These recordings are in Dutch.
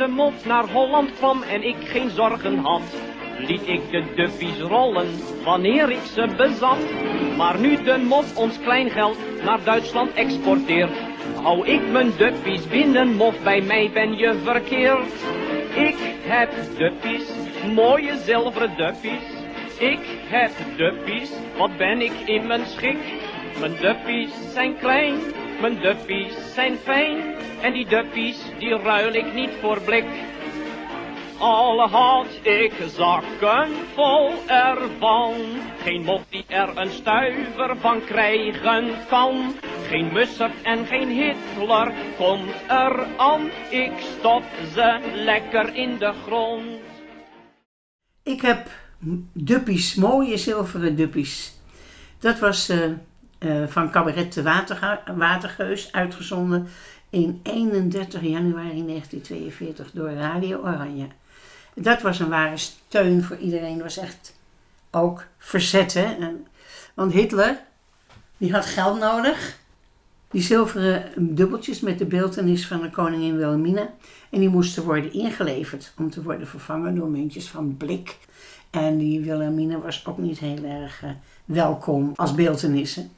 de mof naar Holland kwam en ik geen zorgen had, liet ik de duppies rollen wanneer ik ze bezat. Maar nu de mof ons kleingeld naar Duitsland exporteert, hou ik mijn duppies binnen, mof bij mij ben je verkeerd. Ik heb duppies, mooie zilveren duppies. Ik heb duppies, wat ben ik in mijn schik. Mijn duppies zijn klein, mijn duppies zijn fijn. En die duppies, die ruil ik niet voor blik. Al had ik zakken vol ervan, geen mof die er een stuiver van krijgen kan. Geen Mussert en geen Hitler komt er aan, ik stop ze lekker in de grond. Ik heb duppies, mooie zilveren duppies. Dat was eh, eh, van Cabaret de Watergeus, uitgezonden in 31 januari 1942 door Radio Oranje. Dat was een ware steun voor iedereen. Het was echt ook verzet, hè. En- want Hitler, die had geld nodig. Die zilveren dubbeltjes met de beeltenis van de koningin Wilhelmina. En die moesten worden ingeleverd om te worden vervangen door muntjes van blik. En die Wilhelmina was ook niet heel erg eh, welkom als beeltenissen.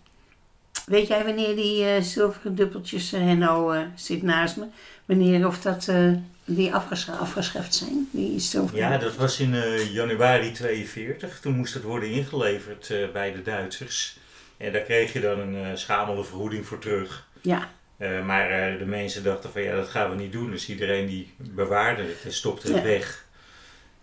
Weet jij wanneer die eh, zilveren dubbeltjes, eh, Henno eh, zit naast me, wanneer of dat die afges afgeschaft zijn? Die zilveren Ja, dat was in januari 42. Toen moest het worden ingeleverd bij de Duitsers. En daar kreeg je dan een schamele vergoeding voor terug. Ja, maar de mensen dachten van ja, dat gaan we niet doen. Dus iedereen die bewaarde het en stopte het Ja. weg.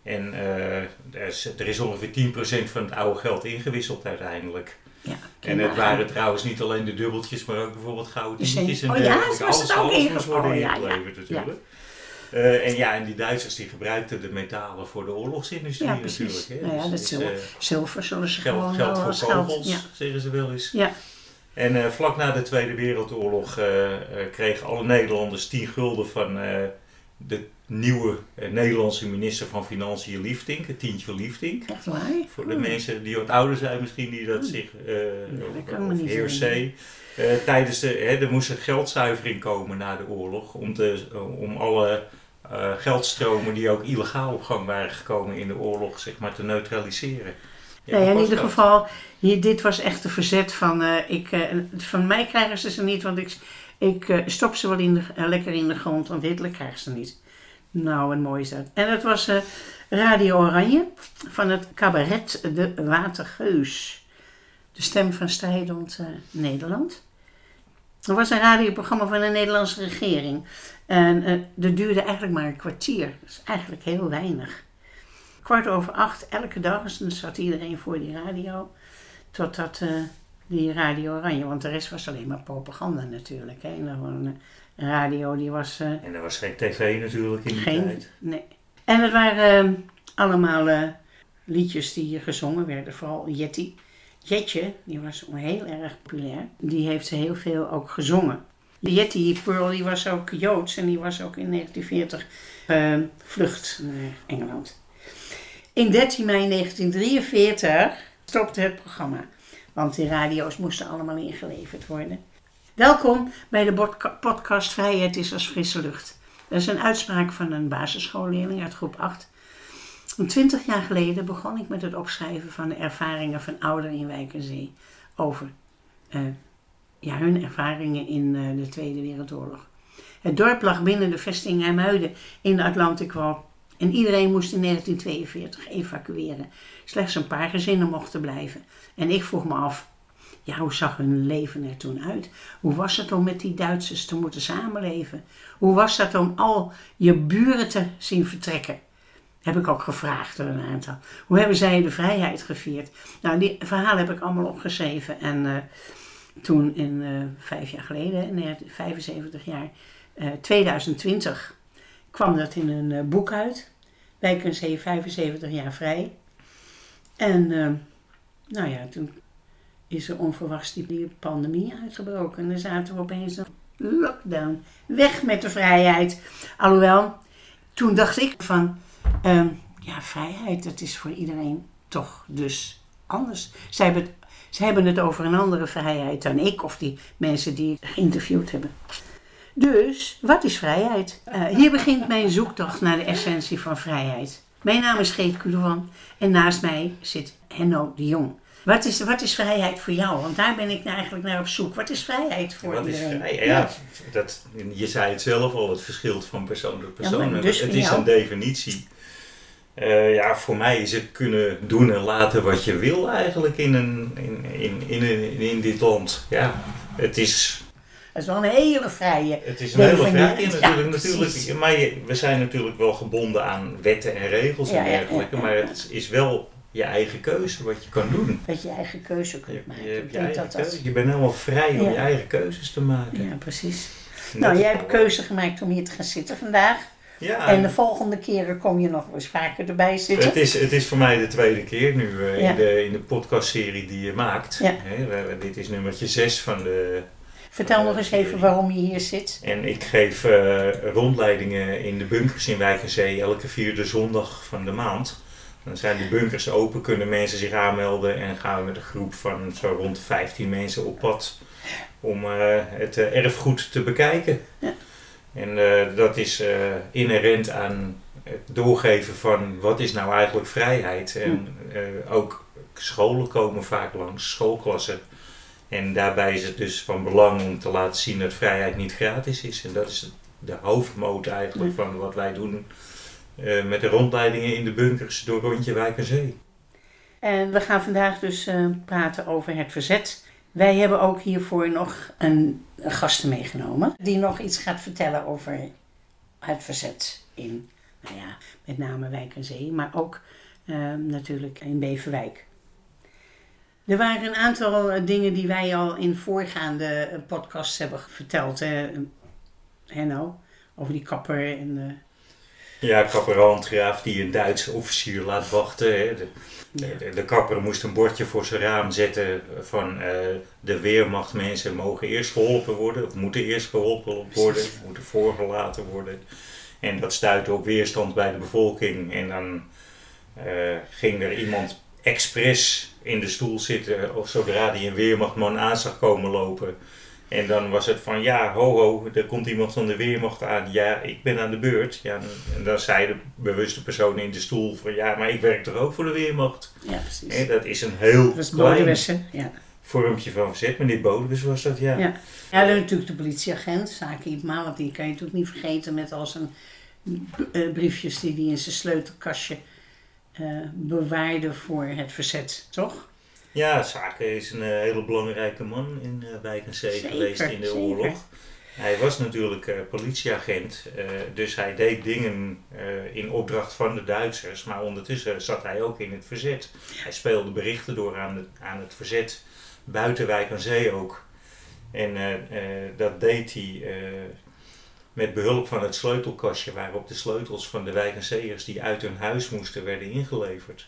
En er, is, er is ongeveer 10% van het oude geld ingewisseld uiteindelijk. Ja. En het waren trouwens niet alleen de dubbeltjes, maar ook bijvoorbeeld gouden De tientjes en oh ja, zo was alles, het ook alles moest worden oh ja, ja. ingeleverd natuurlijk. Eh, en ja, en die Duitsers die gebruikten de metalen voor de oorlogsindustrie Ja, natuurlijk. Hè. Nou ja, Dus dat het zil- eh, Zilver zullen ze geld, gewoon geld wel voor kogels. Ja. zeggen ze wel eens. ja, En eh, vlak na de Tweede Wereldoorlog eh, eh, kregen alle Nederlanders 10 gulden van eh, de nieuwe eh, Nederlandse minister van Financiën Liefdink, het tientje Liefdink. echt waar? Voor de Hmm. mensen die wat ouder zijn misschien, die dat zich, eh dat kan me of niet heer C, eh, tijdens de, hè, er moest een geldzuivering komen na de oorlog, om, te, om alle geldstromen die ook illegaal op gang waren gekomen in de oorlog, zeg maar, te neutraliseren. Ja, nou ja, in ieder dat. geval, hier, dit was echt de verzet van, eh, ik, van mij krijgen ze ze niet, want ik, ik eh, stop ze wel in eh, lekker in de grond, want Hitler krijgt ze niet. Nou, en mooi is dat. En dat was eh, Radio Oranje van het cabaret De Watergeus. De stem van strijdend Nederland. Er was een radioprogramma van de Nederlandse regering. En dat duurde eigenlijk maar een kwartier. Dat is eigenlijk heel weinig. Kwart over acht, elke dag. Dus dan zat iedereen voor die radio. Totdat eh, die Radio Oranje, want de rest was alleen maar propaganda natuurlijk. Hè. En dan eh, radio die was... eh, En er was geen tv natuurlijk in die geen, tijd. nee. En het waren eh, allemaal liedjes die hier gezongen werden, vooral Jetty. Jetje, die was heel erg populair. Die heeft heel veel ook gezongen. Die Jetty Pearl die was ook Joods en die was ook in 1940 eh, vlucht naar Engeland. In 13 mei 1943 stopte het programma, want die radio's moesten allemaal ingeleverd worden. Welkom bij de podcast Vrijheid is als frisse lucht. Dat is een uitspraak van een basisschoolleerling uit groep 8. Om 20 jaar geleden begon ik met het opschrijven van de ervaringen van ouderen in Wijk en Zee over eh, ja, hun ervaringen in eh, de Tweede Wereldoorlog. Het dorp lag binnen de vesting IJmuiden in de Atlantikwal en iedereen moest in 1942 evacueren. Slechts een paar gezinnen mochten blijven. En ik vroeg me af, ja, hoe zag hun leven er toen uit? Hoe was het om met die Duitsers te moeten samenleven? Hoe was dat om al je buren te zien vertrekken? Heb ik ook gevraagd door een aantal. Hoe hebben zij de vrijheid gevierd? Nou, die verhalen heb ik allemaal opgeschreven. En eh, toen, in eh, vijf jaar geleden, in 19 75 jaar, eh, 2020, kwam dat in een eh, boek uit. Wijk en Zee 75 jaar vrij. En eh, nou ja, toen is er onverwachts die- pandemie uitgebroken. En dan zaten we opeens in lockdown. Weg met de vrijheid. Alhoewel, toen dacht ik van, ehm, ja, vrijheid, dat is voor iedereen toch dus anders. Zij hebben, het, zij hebben het over een andere vrijheid dan ik of die mensen die ik geïnterviewd hebben. Dus, wat is vrijheid? Eh, hier begint mijn zoektocht naar de essentie van vrijheid. Mijn naam is Geet Kulewan en naast mij zit Henno de Jong. Wat is, wat is vrijheid voor jou? Want daar ben ik eigenlijk naar op zoek. Wat is vrijheid voor Wat is iedereen? vrij? Ja, dat, je zei het zelf al, het verschilt van persoon tot Ja, persoon. dus het is jou? een definitie. Eh, ja, voor mij is het kunnen doen en laten wat je wil eigenlijk in, een, in, in, in, in, in dit land. Ja, het is, Dat is wel een hele vrije. het is een hele vrije Ja, natuurlijk. maar je- we zijn natuurlijk wel gebonden aan wetten en regels en dergelijke. Maar het is wel je eigen keuze wat je kan doen. Dat je eigen keuze kunt maken. je eigen dat. Je bent helemaal vrij om je eigen keuzes te maken. Ja, precies. Nou, jij hebt keuze gemaakt om hier te gaan zitten vandaag. Ja, En de volgende keren kom je nog eens vaker erbij zitten. Het is, het is voor mij de tweede keer nu eh, Ja. in, de, in de podcastserie die je maakt. Ja. Hè, dit is nummertje 6 van de. Vertel nog eens even waarom je hier zit. En ik geef eh, rondleidingen in de bunkers in Wijk en Zee elke vierde zondag van de maand. Dan zijn de bunkers open, kunnen mensen zich aanmelden en gaan we met een groep van zo rond de 15 mensen op pad om eh, het eh, erfgoed te bekijken. Ja. En dat is inherent aan het doorgeven van wat is nou eigenlijk vrijheid. En eh, ook scholen komen vaak langs, schoolklassen. En daarbij is het dus van belang om te laten zien dat vrijheid niet gratis is. En dat is de hoofdmoot eigenlijk van wat wij doen eh, met de rondleidingen in de bunkers door rondje Wijk en Zee. En we gaan vandaag dus eh, praten over het verzet. Wij hebben ook hiervoor nog een, een gasten meegenomen. Die nog iets gaat vertellen over het verzet in, nou ja, met name Wijk en Zee. Maar ook eh, natuurlijk in Beverwijk. Er waren een aantal eh, dingen die wij al in voorgaande eh, podcasts hebben verteld. Hè, Henno, over die kapper en... eh, Ja, kapper Handgraaf die een Duitse officier laat wachten. Hè. De, ja. de, de kapper moest een bordje voor zijn raam zetten van de weermachtmensen mogen eerst geholpen worden, of moeten eerst geholpen worden, moeten voorgelaten worden. En dat stuitte op weerstand bij de bevolking. En dan ging er iemand expres in de stoel zitten, of zodra die een weermachtman aan zag komen lopen. En dan was het van, ja, ho ho, er komt iemand van de Weermacht aan. Ja, ik ben aan de beurt. Ja, en dan zei de bewuste persoon in de stoel van, ja, maar ik werk toch ook voor de Weermacht. ja, precies. En dat is een heel Dat was klein Bodewessen, ja. vormpje van verzet. Meneer Bodewes was dat, ja. Ja. Ja, dan natuurlijk de politieagent, Zaken Ipma, want die kan je natuurlijk niet vergeten met al zijn eh, briefjes die hij in zijn sleutelkastje bewaarde voor het verzet, toch? Ja, Zaken is een eh, hele belangrijke man in eh Wijk en Zee geweest in de zeker. oorlog. Hij was natuurlijk eh, politieagent, eh, dus hij deed dingen eh, in opdracht van de Duitsers, maar ondertussen zat hij ook in het verzet. Hij speelde berichten door aan, het aan het verzet, buiten Wijk en Zee ook. En eh, eh, dat deed hij eh, met behulp van het sleutelkastje waarop de sleutels van de Wijk en Zeeërs die uit hun huis moesten werden ingeleverd.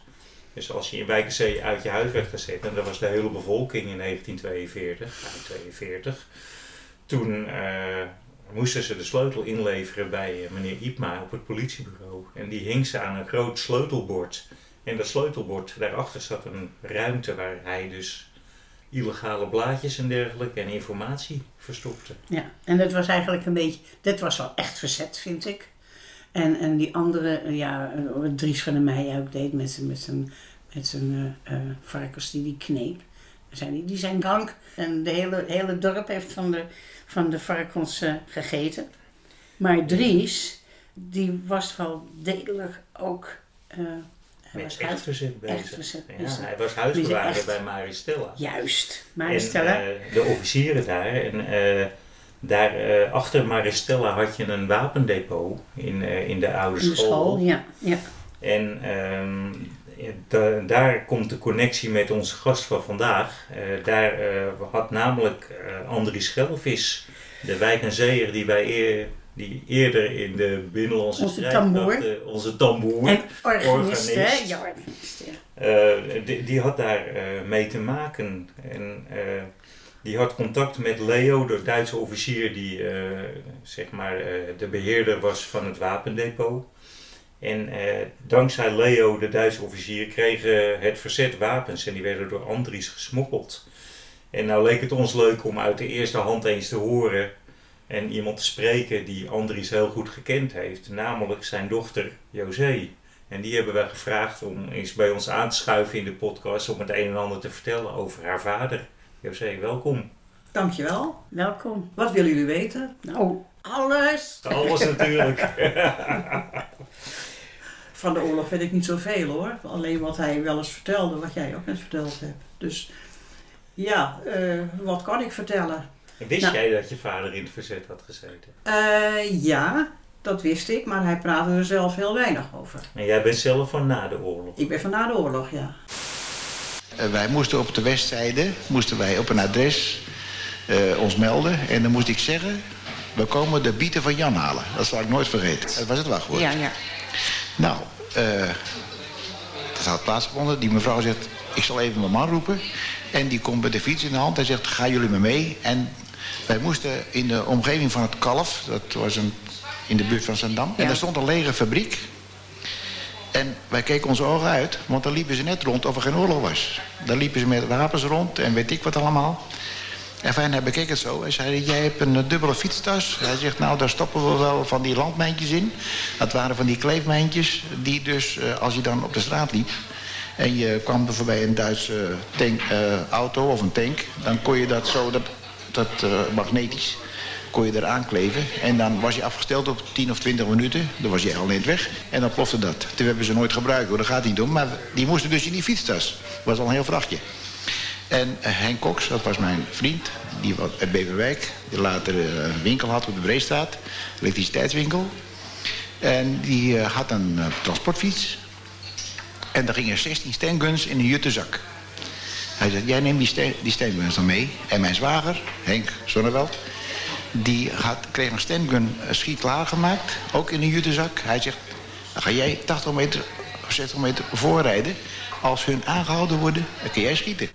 Dus als je in Wijk en Zee uit je huis werd gezet, en dat was de hele bevolking in 1942, 1942, toen eh, moesten ze de sleutel inleveren bij eh, meneer Ipma op het politiebureau. En die hing ze aan een groot sleutelbord. En dat sleutelbord, daarachter zat een ruimte waar hij dus illegale blaadjes en dergelijke en informatie verstopte. Ja, en dat was eigenlijk een beetje, dat was wel echt verzet, vind ik. En, en die andere, eh, ja, eh, Dries van der Meij ook deed met zijn, met zijn, met zijn eh, varkens die die kneep. Hij, die zijn drank. En de hele, hele dorp heeft van de, van de varkens gegeten. Maar Dries, die was wel degelijk ook... Met was bezig. Ja, bezig. hij was huisbewaarder echt- bij Maristella. Juist, maar En, Stella. eh, de officieren daar. En eh, daar eh, achter Maristella had je een wapendepot in, in de oude in de school, ja. ja. En ehm, da- daar komt de connectie met onze gast van vandaag. Daar had namelijk Andries Schelvis, de wijk en zeeër die wij eer, die eerder in de binnenlandse Onze strijd tamboer. onze tamboer. En organist. Ja, organist, ja. Eh, die, die had daar eh, mee te maken. En eh, die had contact met Leo, de Duitse officier die eh, zeg maar, eh, de beheerder was van het wapendepot. En eh, dankzij Leo, de Duitse officier, kreeg eh, het verzet wapens en die werden door Andries gesmokkeld. En nou leek het ons leuk om uit de eerste hand eens te horen en iemand te spreken die Andries heel goed gekend heeft, namelijk zijn dochter José. En die hebben we gevraagd om eens bij ons aan te schuiven in de podcast om het een en ander te vertellen over haar vader. José, welkom. Dankjewel. Welkom. Wat willen jullie weten? Nou, alles. Alles natuurlijk. Van de oorlog weet ik niet zoveel hoor. Alleen wat hij wel eens vertelde, wat jij ook net verteld hebt. Dus ja, eh, wat kan ik vertellen? Wist Nou. jij dat je vader in het verzet had gezeten? Eh, ja, dat wist ik, maar hij praatte er zelf heel weinig over. En jij bent zelf van na de oorlog. Ik ben van na de oorlog, ja. Eh, wij moesten op de westzijde, moesten wij op een adres eh, ons melden. En dan moest ik zeggen, we komen de bieten van Jan halen. Dat zal ik nooit vergeten. Dat was het wachtwoord. Ja, ja. Nou, eh dat had plaatsgevonden. Die mevrouw zegt, ik zal even mijn man roepen. En die komt met de fiets in de hand. Hij zegt, gaan jullie me mee? En wij moesten in de omgeving van het Kalf, dat was een, in de buurt van Zandam. En daar stond een lege fabriek. En wij keken onze ogen uit, want daar liepen ze net rond of er geen oorlog was. Daar liepen ze met wapens rond en weet ik wat allemaal. En fijn, hij bekeek het zo. Hij zei, jij hebt een eh, dubbele fietstas. Hij zegt, nou, daar stoppen we wel van die landmijntjes in. Dat waren van die kleefmijntjes die dus, eh, als je dan op de straat liep... en je kwam er voorbij een Duitse tank, eh, auto of een tank... dan kon je dat zo, dat, dat eh, magnetisch, kon je eraan kleven. En dan was je afgesteld op 10 of 20 minuten. Dan was je al weg. En dan plofte dat. Toen hebben ze nooit gebruikt, hoor. Dat gaat niet om. Maar die moesten dus in die fietstas. Was al een heel vrachtje. En eh, Henk Cox, dat was mijn vriend, die was uit Beverwijk. Die later eh, een winkel had op de Breestraat, elektriciteitswinkel. En die eh, had een eh, transportfiets. En daar gingen 16 stenguns in een juttenzak. Hij zei, jij neemt die, ste die stenguns dan mee. En mijn zwager, Henk Zonneveld, die kreeg een stengun eh, schiet klaargemaakt, ook in een juttenzak. Hij zegt, dan ga jij 80 meter, 60 meter voorrijden. Als hun aangehouden worden, dan kun jij schieten.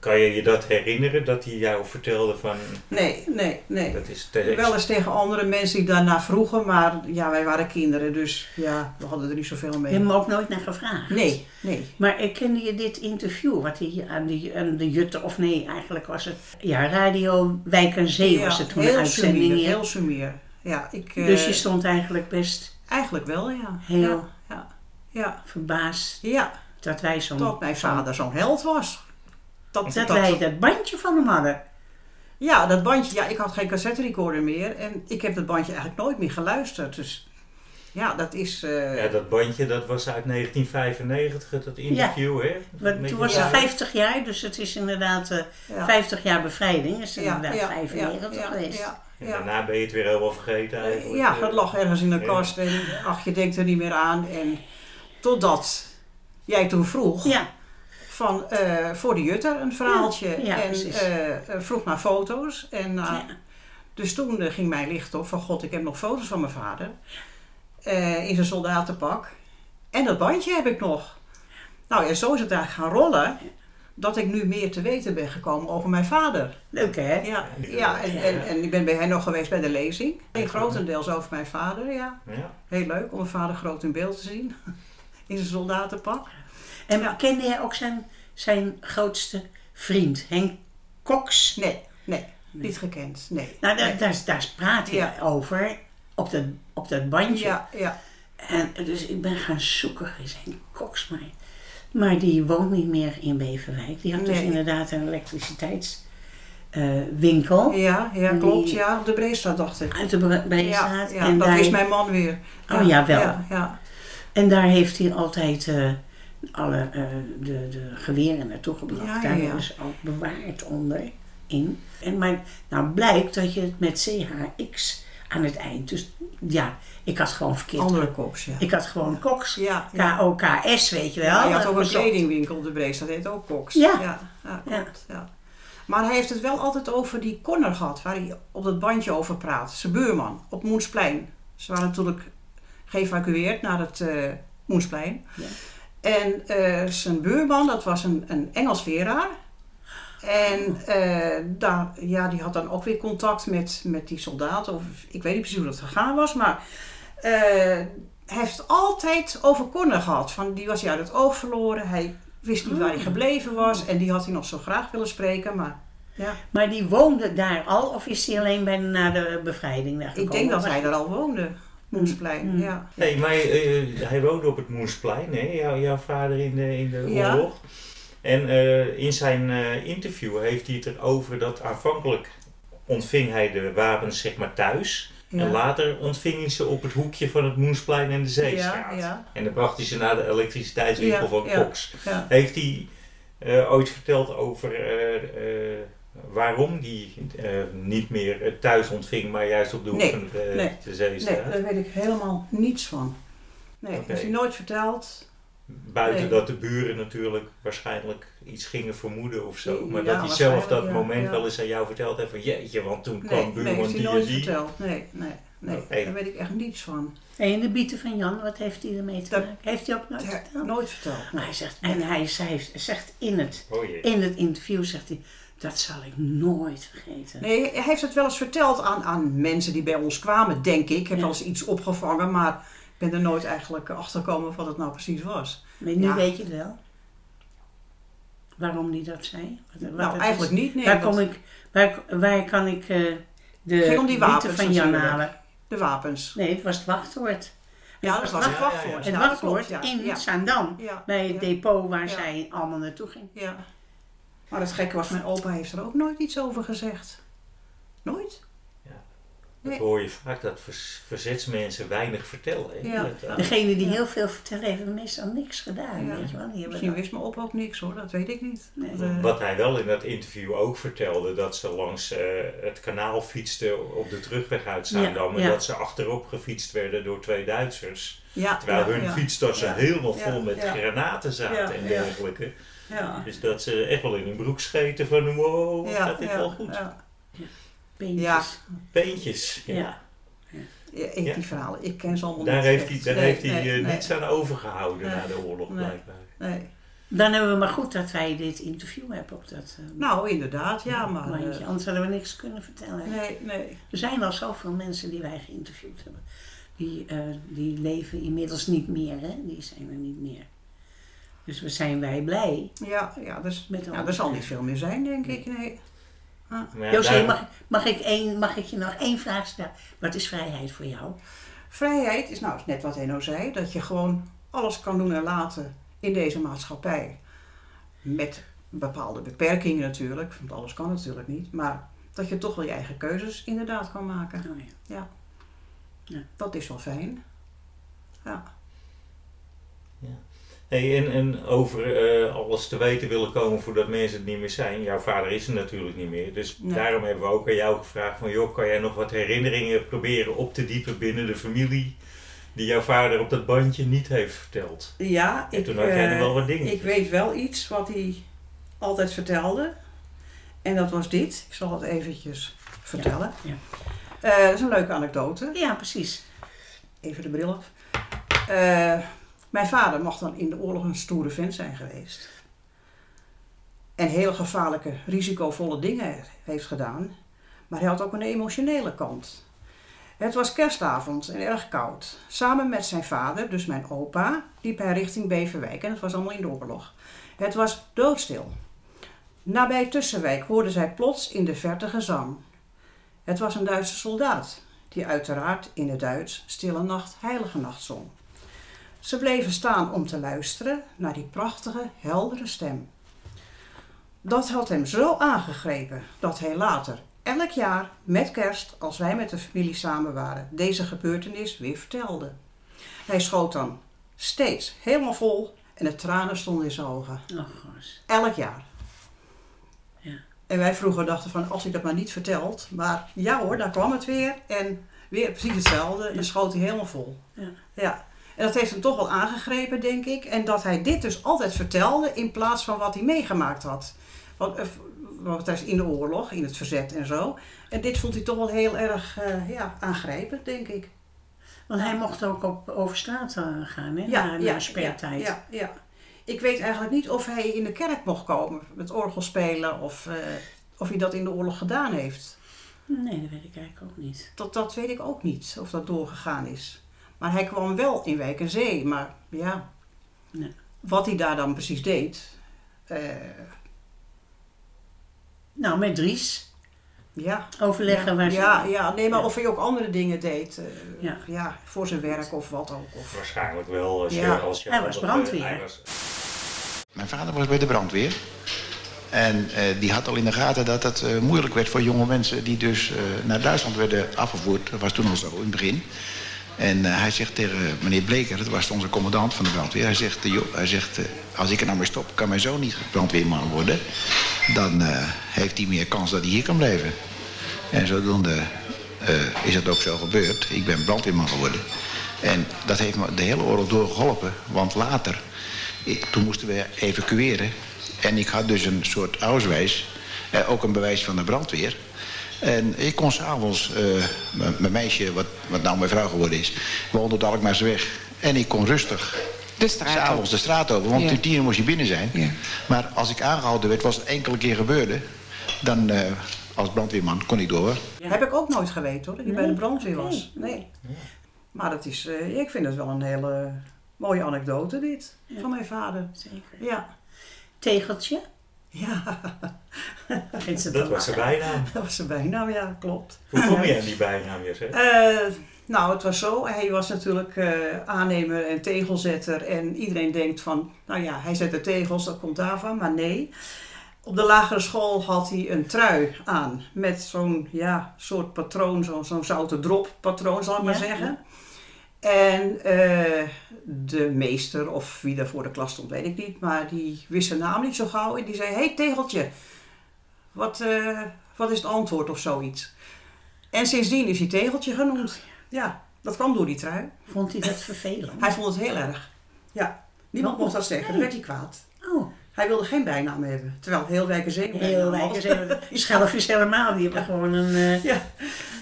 Kan je je dat herinneren dat hij jou vertelde van Nee, nee, nee. dat is te Wel eens tegen andere mensen die daarna vroegen, maar ja, wij waren kinderen, dus ja, we hadden er niet zoveel Je mee. hebt me ook nooit naar gevraagd. Nee, nee. Maar kende je dit interview, wat hij aan de, aan de Jutte, of nee, eigenlijk was het, ja, Radio Wijk en Zee was het toen heel uitzending. sumier, heel sumier. Ja, ik... eh, Dus je stond eigenlijk best Eigenlijk wel, ja. Heel- Ja, ja, ja. verbaasd ja. dat wij zo'n... dat mijn vader zo'n held was. Dat, Dat dat- wij dat bandje van hem hadden. Ja, dat bandje. Ja, ik had geen cassette recorder meer. En ik heb dat bandje eigenlijk nooit meer geluisterd. Dus ja, dat is... eh, Ja, dat bandje dat was uit 1995, dat interview, hè? Want Met toen was Ja. het 50 jaar, dus het is inderdaad eh, ja. 50 jaar bevrijding. is Ja, inderdaad ja, 95 ja, geweest. Ja, En ja. daarna ben je het weer helemaal vergeten eigenlijk. Ja, eh. het lag ergens in een Ja. kast en ach, je denkt er niet meer aan. En totdat jij toen vroeg Ja, van eh, voor de Jutter een verhaaltje. Ja, ja, en precies. eh, eh, vroeg naar foto's. En, eh, Ja. Dus toen ging mijn licht op van god, ik heb nog foto's van mijn vader. eh, in zijn soldatenpak. En dat bandje heb ik nog. Nou, en zo is het eigenlijk gaan rollen. Dat ik nu meer te weten ben gekomen over mijn vader. leuk hè? Ja, ja en, en, en ik ben bij hen nog geweest bij de lezing. En grotendeels over mijn vader, ja. Ja. Heel leuk om mijn vader groot in beeld te zien. In zijn soldatenpak. En Ja. kende jij ook zijn, zijn grootste vriend, Henk Cox? Nee, nee, niet gekend. Nee. Nou, daar, nee. daar, daar praat hij Ja. over, op dat, op dat bandje. Ja, ja. En dus ik ben gaan zoeken, is Henk Cox maar. Maar die woont niet meer in Beverwijk. Die had dus inderdaad een elektriciteitswinkel Ja, ja, klopt. die- Ja, op de Breestraat dacht ik. uit de Bre- Ja, Breestraat. ja, en, dat daar, is mijn man weer. Oh. Ja, ja. En daar heeft hij altijd eh, alle eh, de, de geweren naartoe gebracht. Ja, ja, daar ja. is ook bewaard onder in. En maar nou blijkt dat je het met CHX aan het eind. Dus ja, ik had gewoon verkeerd. Andere koks, ja. Ik had gewoon Cox. Ja, ja. K-O-K-S, weet je wel. Ja, je had ook een kledingwinkel op de Breestraat, dat heet ook Cox. Ja. Ja, ja, klopt, ja. Maar hij heeft het wel altijd over die Connor gehad, waar hij op dat bandje over praat. Zijn buurman, op Moensplein. Ze waren natuurlijk geëvacueerd naar het eh, Moensplein. Ja. En eh, zijn buurman, dat was een, een Engels leraar. En eh, daar, ja, die had dan ook weer contact met, met die soldaten. Of, ik weet niet precies hoe dat gegaan was, maar eh, hij heeft altijd over Connor gehad. Van, die was hij uit het oog verloren. Hij wist niet waar hij gebleven was. En die had hij nog zo graag willen spreken, maar Ja. Maar die woonde daar al of is hij alleen bij, na de bevrijding daar gekomen? Ik denk dat hij er al woonde, Moensplein. Mm. Ja. Nee, maar eh, hij woonde op het Moensplein, hè? Jouw, jouw vader in de, in de Ja. oorlog. En eh, in zijn eh, interview heeft hij het erover dat aanvankelijk ontving hij de wapens zeg maar thuis. Ja. En later ontving hij ze op het hoekje van het Moensplein en de Zeestraat. Ja, ja, En dan bracht hij ze naar de elektriciteitswinkel Ja, van. Cox. ja. Heeft hij eh, ooit verteld over eh, eh, waarom hij eh, niet meer eh, thuis ontving, maar juist op de hoek Nee, van de, nee, de Zeestraat? Nee, daar weet ik helemaal niets van. Nee, heeft hij nooit verteld. Buiten Nee. dat de buren natuurlijk waarschijnlijk iets gingen vermoeden of zo. Maar Ja, dat hij zelf dat ja, moment ja. wel eens aan jou verteld heeft van jeetje, want toen Nee, kwam nee buurman heeft hij die nooit die. verteld. Nee, nee, nee. Oké. Daar weet ik echt niets van. En de bieten van Jan, wat heeft hij ermee te Dat- maken? Heeft hij ook nooit verteld? nooit verteld. Maar hij zegt, en hij zei, zegt in het, Oh in het interview, zegt hij, dat zal ik nooit vergeten. Nee, hij heeft het wel eens verteld aan, aan mensen die bij ons kwamen, denk ik. Ik heb Ja. wel eens iets opgevangen, maar ik ben er nooit eigenlijk achter gekomen wat het nou precies was. Maar nu Ja. weet je het wel. Waarom hij dat zei? Wat, nou, eigenlijk is. niet. Nee, waar, kom ik, waar, waar kan ik eh, de om die wapens van Jan halen? De wapens. Nee, het was het wachtwoord. Ja, dat was het wachtwoord. Het wachtwoord in. Zaandam. Ja, Bij het depot waar zij allemaal naartoe ging. ja. Maar het gekke was, mijn opa heeft er ook nooit iets over gezegd. Nooit? Dat Nee. hoor je vaak dat vers- verzetsmensen weinig vertellen. hè. Ja. Dat, Degene die Ja. heel veel vertellen, heeft meestal niks gedaan. Ja. Weet je wel? Die hebben Misschien wist mijn opa ook niks hoor, dat weet ik niet. Nee. Eh, Wat hij wel in dat interview ook vertelde, dat ze langs eh, het kanaal fietsten op de terugweg uit Zaandam. Ja, En ja. dat ze achterop gefietst werden door twee Duitsers. ja, Terwijl ja, hun ja. fietstassen Ja. helemaal Ja, vol met ja. granaten zaten Ja, en ja. dergelijke. Ja. Dus dat ze echt wel in hun broek scheten van wow, Ja, gaat dit ja, wel goed? Ja. Beentjes. Ja. Peentjes. Ja. Ja. Ja, ik, Ja. die verhalen, ik ken ze allemaal Daar niet. heeft hij, daar Nee, heeft hij nee, eh, nee, niets aan overgehouden Nee. na de oorlog Nee. blijkbaar. Nee. Dan hebben we maar goed dat wij dit interview hebben op dat eh, Nou, inderdaad, ja, maar... mandje. eh, Anders hadden we niks kunnen vertellen. nee, nee. Er zijn al zoveel mensen die wij geïnterviewd hebben. Die, eh, die leven inmiddels niet meer, hè? Die zijn er niet meer. Dus we zijn wij blij. Ja, ja, dus, Met ja, er zal niet veel meer zijn, denk ik. Nee. Maar ja, José, daar- mag, mag, ik één, mag ik je nog één vraag stellen? Wat is vrijheid voor jou? Vrijheid is nou net wat Henno zei, dat je gewoon alles kan doen en laten in deze maatschappij. Met bepaalde beperkingen natuurlijk, want alles kan natuurlijk niet. Maar dat je toch wel je eigen keuzes inderdaad kan maken. Oh ja. Dat is wel fijn. Ja. Hey, en, en over eh, alles te weten willen komen voordat mensen het niet meer zijn. Jouw vader is er natuurlijk niet meer. Dus Nee. daarom hebben we ook aan jou gevraagd van... joh, kan jij nog wat herinneringen proberen op te diepen binnen de familie... die jouw vader op dat bandje niet heeft verteld? Ja, En toen had jij er wel wat dingen. ik weet wel iets wat hij altijd vertelde. En dat was dit. Ik zal het eventjes vertellen. ja. Eh, dat is een leuke anekdote. ja, precies. Even de bril af. Eh, mijn vader mocht dan in de oorlog een stoere vent zijn geweest. En hele gevaarlijke, risicovolle dingen heeft gedaan. Maar hij had ook een emotionele kant. Het was kerstavond en erg koud. Samen met zijn vader, dus mijn opa, liep hij richting Beverwijk. En het was allemaal in de oorlog. Het was doodstil. Nabij Tussenwijk hoorden zij plots in de verte gezang. Het was een Duitse soldaat die uiteraard in het Duits Stille Nacht, Heilige Nacht zong. Ze bleven staan om te luisteren naar die prachtige, heldere stem. Dat had hem zo aangegrepen dat hij later, elk jaar met kerst, als wij met de familie samen waren, deze gebeurtenis weer vertelde. Hij schoot dan steeds helemaal vol en de tranen stonden in zijn ogen. Oh. Elk jaar. Ja. En wij vroeger dachten van, als hij dat maar niet vertelt. Maar ja hoor, daar kwam het weer. En weer precies hetzelfde. En schoot hij helemaal vol. Ja. ja. En dat heeft hem toch wel aangegrepen, denk ik. En dat hij dit dus altijd vertelde in plaats van wat hij meegemaakt had. Wat, eh, betreft in de oorlog, in het verzet en zo. En dit vond hij toch wel heel erg eh, ja, aangrijpend, denk ik. Want hij mocht ook op, over straat eh, gaan, hè? na, na speertijd. Ja, ja. Ik weet eigenlijk niet of hij in de kerk mocht komen met orgel spelen of, of hij dat in de oorlog gedaan heeft. Nee, dat weet ik eigenlijk ook niet. Dat, dat weet ik ook niet, of dat doorgegaan is. Maar hij kwam wel in Wijk en Zee, maar ja, Nee. wat hij daar dan precies deed, eh, Nou, met Dries Ja. overleggen ja, waar ze... ja, ja, nee, maar Ja. of hij ook andere dingen deed. eh, Ja. ja. voor zijn werk of wat ook. Of, Waarschijnlijk wel. Als je, Ja. als je Hij was brandweer. hij was- Mijn vader was bij de brandweer. En eh, die had al in de gaten dat het eh, moeilijk werd voor jonge mensen die dus eh, naar Duitsland werden afgevoerd. Dat was toen al zo in het begin. En eh, hij zegt tegen meneer Bleker, dat was onze commandant van de brandweer. Hij zegt, eh, hij zegt eh, als ik er nou mee stop, kan mijn zoon niet brandweerman worden. Dan eh, heeft hij meer kans dat hij hier kan blijven. En zodoende eh, is dat ook zo gebeurd. Ik ben brandweerman geworden. En dat heeft me de hele oorlog door geholpen. Want later, toen moesten we evacueren. En ik had dus een soort auswijs. Eh, ook een bewijs van de brandweer. En ik kon s'avonds, eh mijn meisje, wat, wat nou mijn vrouw geworden is, woonde op de weg. En ik kon rustig De straat op. s'avonds de straat over. Want Ja. ten tien uur moest je binnen zijn. Ja. Maar als ik aangehouden werd, was het enkele keer gebeurde. Dan eh, als brandweerman kon ik door. Heb ik ook nooit geweten hoor, dat hij bij de brandweer was. Nee. Maar dat is, eh, ik vind het wel een hele mooie anekdote dit, van mijn vader. Zeker. Ja. Tegeltje? Ja, Dat was zijn bijnaam. dat was zijn bijnaam, ja, klopt. Hoe kom je aan die bijnaam, Jesse? Eh, nou, het was zo. Hij was natuurlijk eh, aannemer en tegelzetter. En iedereen denkt van, nou ja, hij zet de tegels, dat komt daarvan. Maar nee. Op de lagere school had hij een trui aan. Met zo'n ja, soort patroon, zo'n zo'n zoute drop patroon, zal ik maar Ja, zeggen. En eh, de meester, of wie daar voor de klas stond, weet ik niet. Maar die wist zijn naam niet zo gauw. En die zei, hey, tegeltje. Wat, eh, wat is het antwoord of zoiets? En sindsdien is hij tegeltje genoemd. Ja, dat kwam door die trui. Vond hij dat vervelend? Hij vond het heel erg. Ja, niemand Oh, mocht dat zeggen. Dan werd hij kwaad. Oh, Hij wilde geen bijnaam hebben. Terwijl heel Wijkerzee een heel wijkers had. hebben schelfjes helemaal. Die hebben gewoon een... eh, Ja.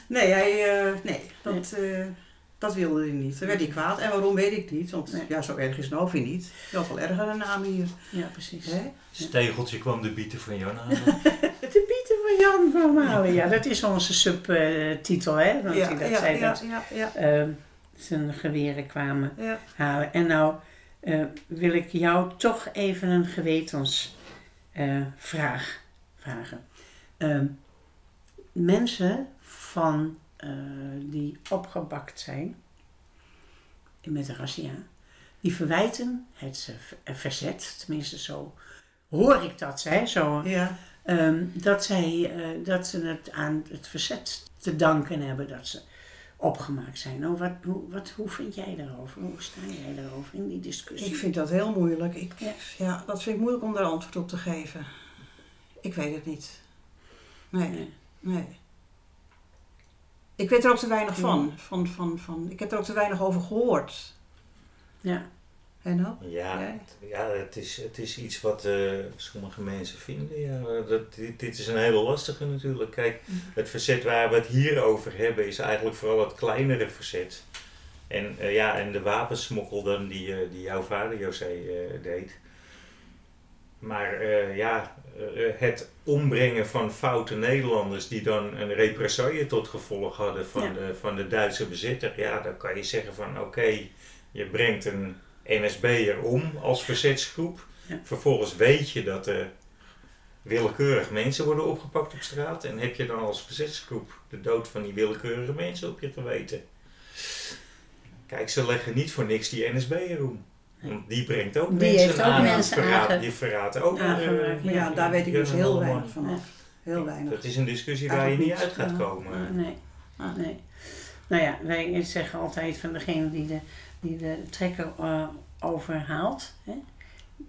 Nee, hij, nee dat, dat wilde hij niet. Dan werd hij kwaad. En waarom weet ik niet. Want Nee. ja, zo erg is nou weer niet. Je had wel erger een naam hier. ja, precies. Hè? Stegeltje kwam de bieten van Jan aan. De Pieter van Jan van Malen. Ja, dat is onze subtitel, hè? Want Ja, hij dat ja, zei ja, dat ja, ja, ehm, zijn geweren kwamen ja. halen. En nou eh, wil ik jou toch even een gewetensvraag vraag vragen. Ehm, mensen van, eh, die opgebakt zijn met de razzia, die verwijten het verzet, tenminste zo hoor ik dat, hè, zo, ja. Ehm, dat, zij, eh, dat ze het aan het verzet te danken hebben dat ze opgemaakt zijn. Nou, wat, hoe, wat, hoe vind jij daarover? Hoe sta jij daarover in die discussie? Ik vind dat heel moeilijk. Ik, Ja. ja. dat vind ik moeilijk om daar antwoord op te geven. Ik weet het niet. Nee, Nee. nee. Ik weet er ook te weinig van. van, van, van. Ik heb er ook te weinig over gehoord. Ja, En ook? Ja, Ja. het- ja het, is, het is iets wat eh, sommige mensen vinden. Ja. Dat, dit, dit is een hele lastige natuurlijk. Kijk, het verzet waar we het hier over hebben is eigenlijk vooral het kleinere verzet. En, eh, ja, en de wapensmokkel dan die, eh, die jouw vader José eh, deed. Maar eh, ja, eh, het ombrengen van foute Nederlanders die dan een represaille tot gevolg hadden van, Ja. de, van de Duitse bezitter. Ja, dan kan je zeggen van oké, je brengt een NSB'er om als verzetsgroep. Ja. Vervolgens weet je dat er willekeurig mensen worden opgepakt op straat. En heb je dan als verzetsgroep de dood van die willekeurige mensen op je geweten. Kijk, ze leggen niet voor niks die NSB'er om. Want die brengt ook Die mensen heeft ook aan. mensen verraad- aange- die verraten ook. eh, Maar ja, daar weet ik dus heel weinig van af. Heel weinig. Dat is een discussie waar je niet uit gaat komen. nee. Ah. nee. Nou ja, wij zeggen altijd van degene die de, die de trekker eh, overhaalt, hè,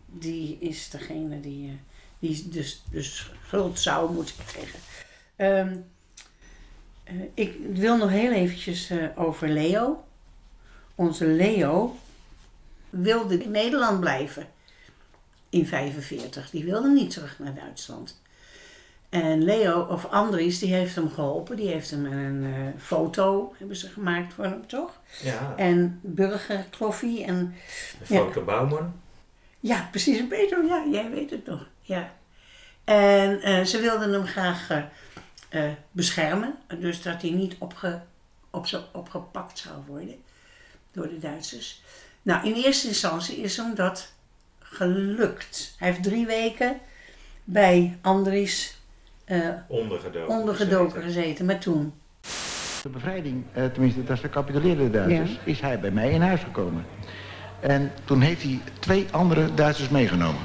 die is degene die, eh, die dus, dus schuld zou moeten krijgen. Ehm, eh, ik wil nog heel eventjes eh, over Leo. Onze Leo wilde in Nederland blijven in 45. Die wilde niet terug naar Duitsland. En Leo, of Andries, die heeft hem geholpen. Die heeft hem een eh, foto hebben ze gemaakt voor hem, toch? Ja, En burgerkloffie en... de foto Bouwman. Ja, precies, Peter, ja, jij weet het nog. Ja. En eh, ze wilden hem graag eh, beschermen. Dus dat hij niet opge, op opgepakt zou worden door de Duitsers. Nou, in eerste instantie is hem dat gelukt. Hij heeft drie weken bij Andries eh, Ondergedoken. ondergedoken gezeten. Maar toen, De bevrijding, eh, tenminste dat ze capituleerden de Duitsers, Ja. is hij bij mij in huis gekomen. En toen heeft hij twee andere Duitsers meegenomen.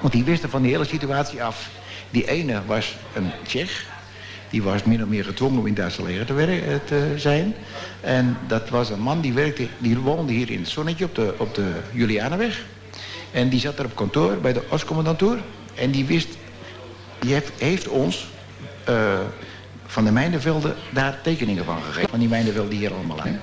Want die wisten van die hele situatie af. Die ene was een Tsjech. Die was min of meer gedwongen om in het Duitse leger te, eh, te zijn. En dat was een man die, werkte, die woonde hier in het zonnetje op de, op de Julianenweg. En die zat er op kantoor bij de Oostcommandantuur. En die wist, die heeft, heeft ons eh, van de mijnenvelden daar tekeningen van gegeven. Van die mijnenvelden hier allemaal aan.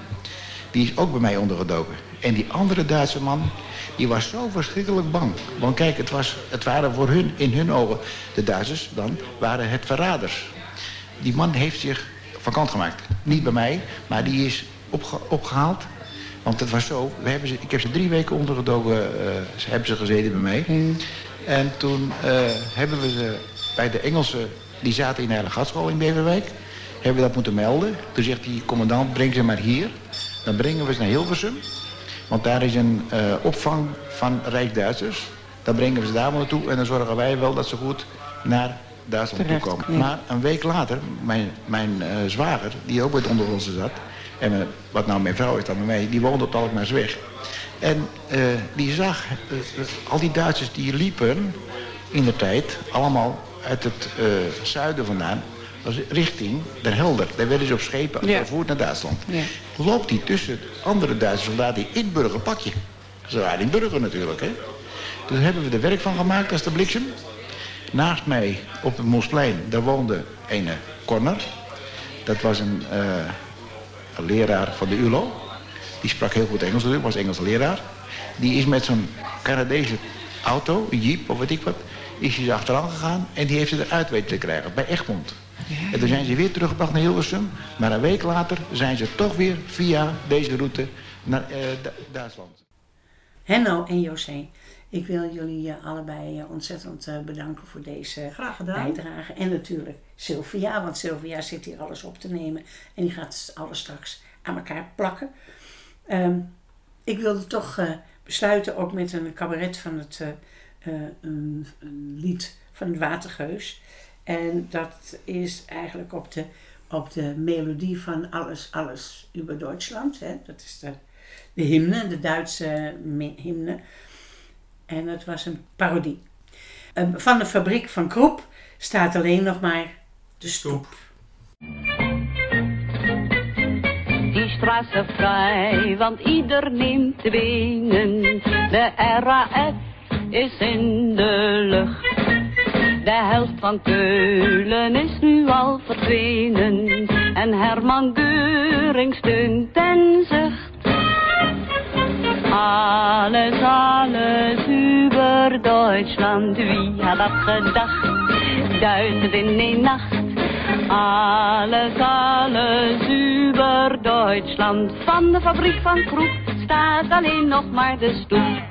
Die is ook bij mij ondergedoken. En die andere Duitse man, die was zo verschrikkelijk bang. Want kijk, het, was, het waren voor hun, in hun ogen, de Duitsers dan, waren het verraders. Die man heeft zich van kant gemaakt. Niet bij mij, maar die is opge- opgehaald. Want het was zo, we hebben ze, ik heb ze drie weken ondergedoken, eh, ze hebben ze gezeten bij mij. En toen eh, hebben we ze bij de Engelsen, die zaten in de Heilige Gatschool in Beverwijk, hebben we dat moeten melden. Toen zegt die commandant, breng ze maar hier. Dan brengen we ze naar Hilversum. Want daar is een eh, opvang van Rijksduitsers. Dan brengen we ze daar maar naartoe en dan zorgen wij wel dat ze goed naar Duitsland toe Terecht, komen. ja. Maar een week later, mijn, mijn eh, zwager, die ook bij het ondergrondse zat... en eh, wat nou mijn vrouw is dan bij mij, die woonde op Alkmaarsweg. En eh, die zag al die Duitsers die liepen in de tijd, allemaal uit het zuiden vandaan, richting Den Helder. Daar werden ze op schepen Ja. vervoerd naar Duitsland. Ja. Loopt hij tussen andere Duitse soldaten in burgerpakje. Ze waren in burger natuurlijk, hè. Dus hebben we er werk van gemaakt als de bliksem. Naast mij op het Mosplein, daar woonde een Corner. Dat was een, eh, een leraar van de ULO. Die sprak heel goed Engels natuurlijk, was Engelse leraar. Die is met zo'n Canadese auto, een jeep of weet ik wat, is hij achteraan gegaan en die heeft ze eruit weten te krijgen, bij Egmond. En toen zijn ze weer teruggebracht naar Hilversum, maar een week later zijn ze toch weer via deze route naar eh, Du- Duitsland. Henno en José, ik wil jullie eh, allebei eh, ontzettend eh, bedanken voor deze bijdrage. En natuurlijk Sylvia, want Sylvia zit hier alles op te nemen. En die gaat alles straks aan elkaar plakken. Ehm, ik wilde toch besluiten ook met een cabaret van het een, een lied van het Watergeus. En dat is eigenlijk op de, op de melodie van Alles, Alles über Deutschland. Hè? Dat is de, de hymne, de Duitse hymne. En het was een parodie. Eh, van de fabriek van Kroep staat alleen nog maar de stoep. Die straße frei, want ieder neemt de benen. De RAF is in de lucht. De helft van Keulen is nu al verdwenen. En Herman Geuring steunt en zucht. Alles, alles über Deutschland, wie had dat gedacht? Duizend in één nacht. Alles, alles über Deutschland. Van de fabriek van Kroep staat alleen nog maar de stoep.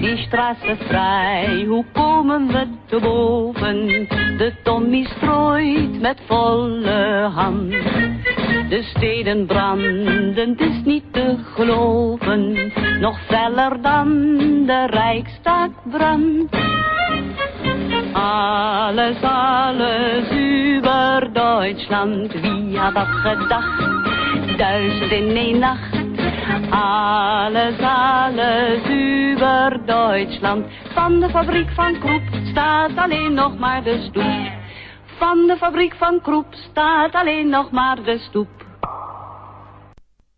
Die straße vrij, hoe komen we te boven? De Tommy strooit met volle hand. De steden branden, het is niet te geloven. Nog feller dan de Rijksdag brandt. Alles, alles über Deutschland, wie had dat gedacht? Duizend in één nacht. Alles, alles über Deutschland. Van de fabriek van Kroep staat alleen nog maar de stoep. Van de fabriek van Kroep staat alleen nog maar de stoep.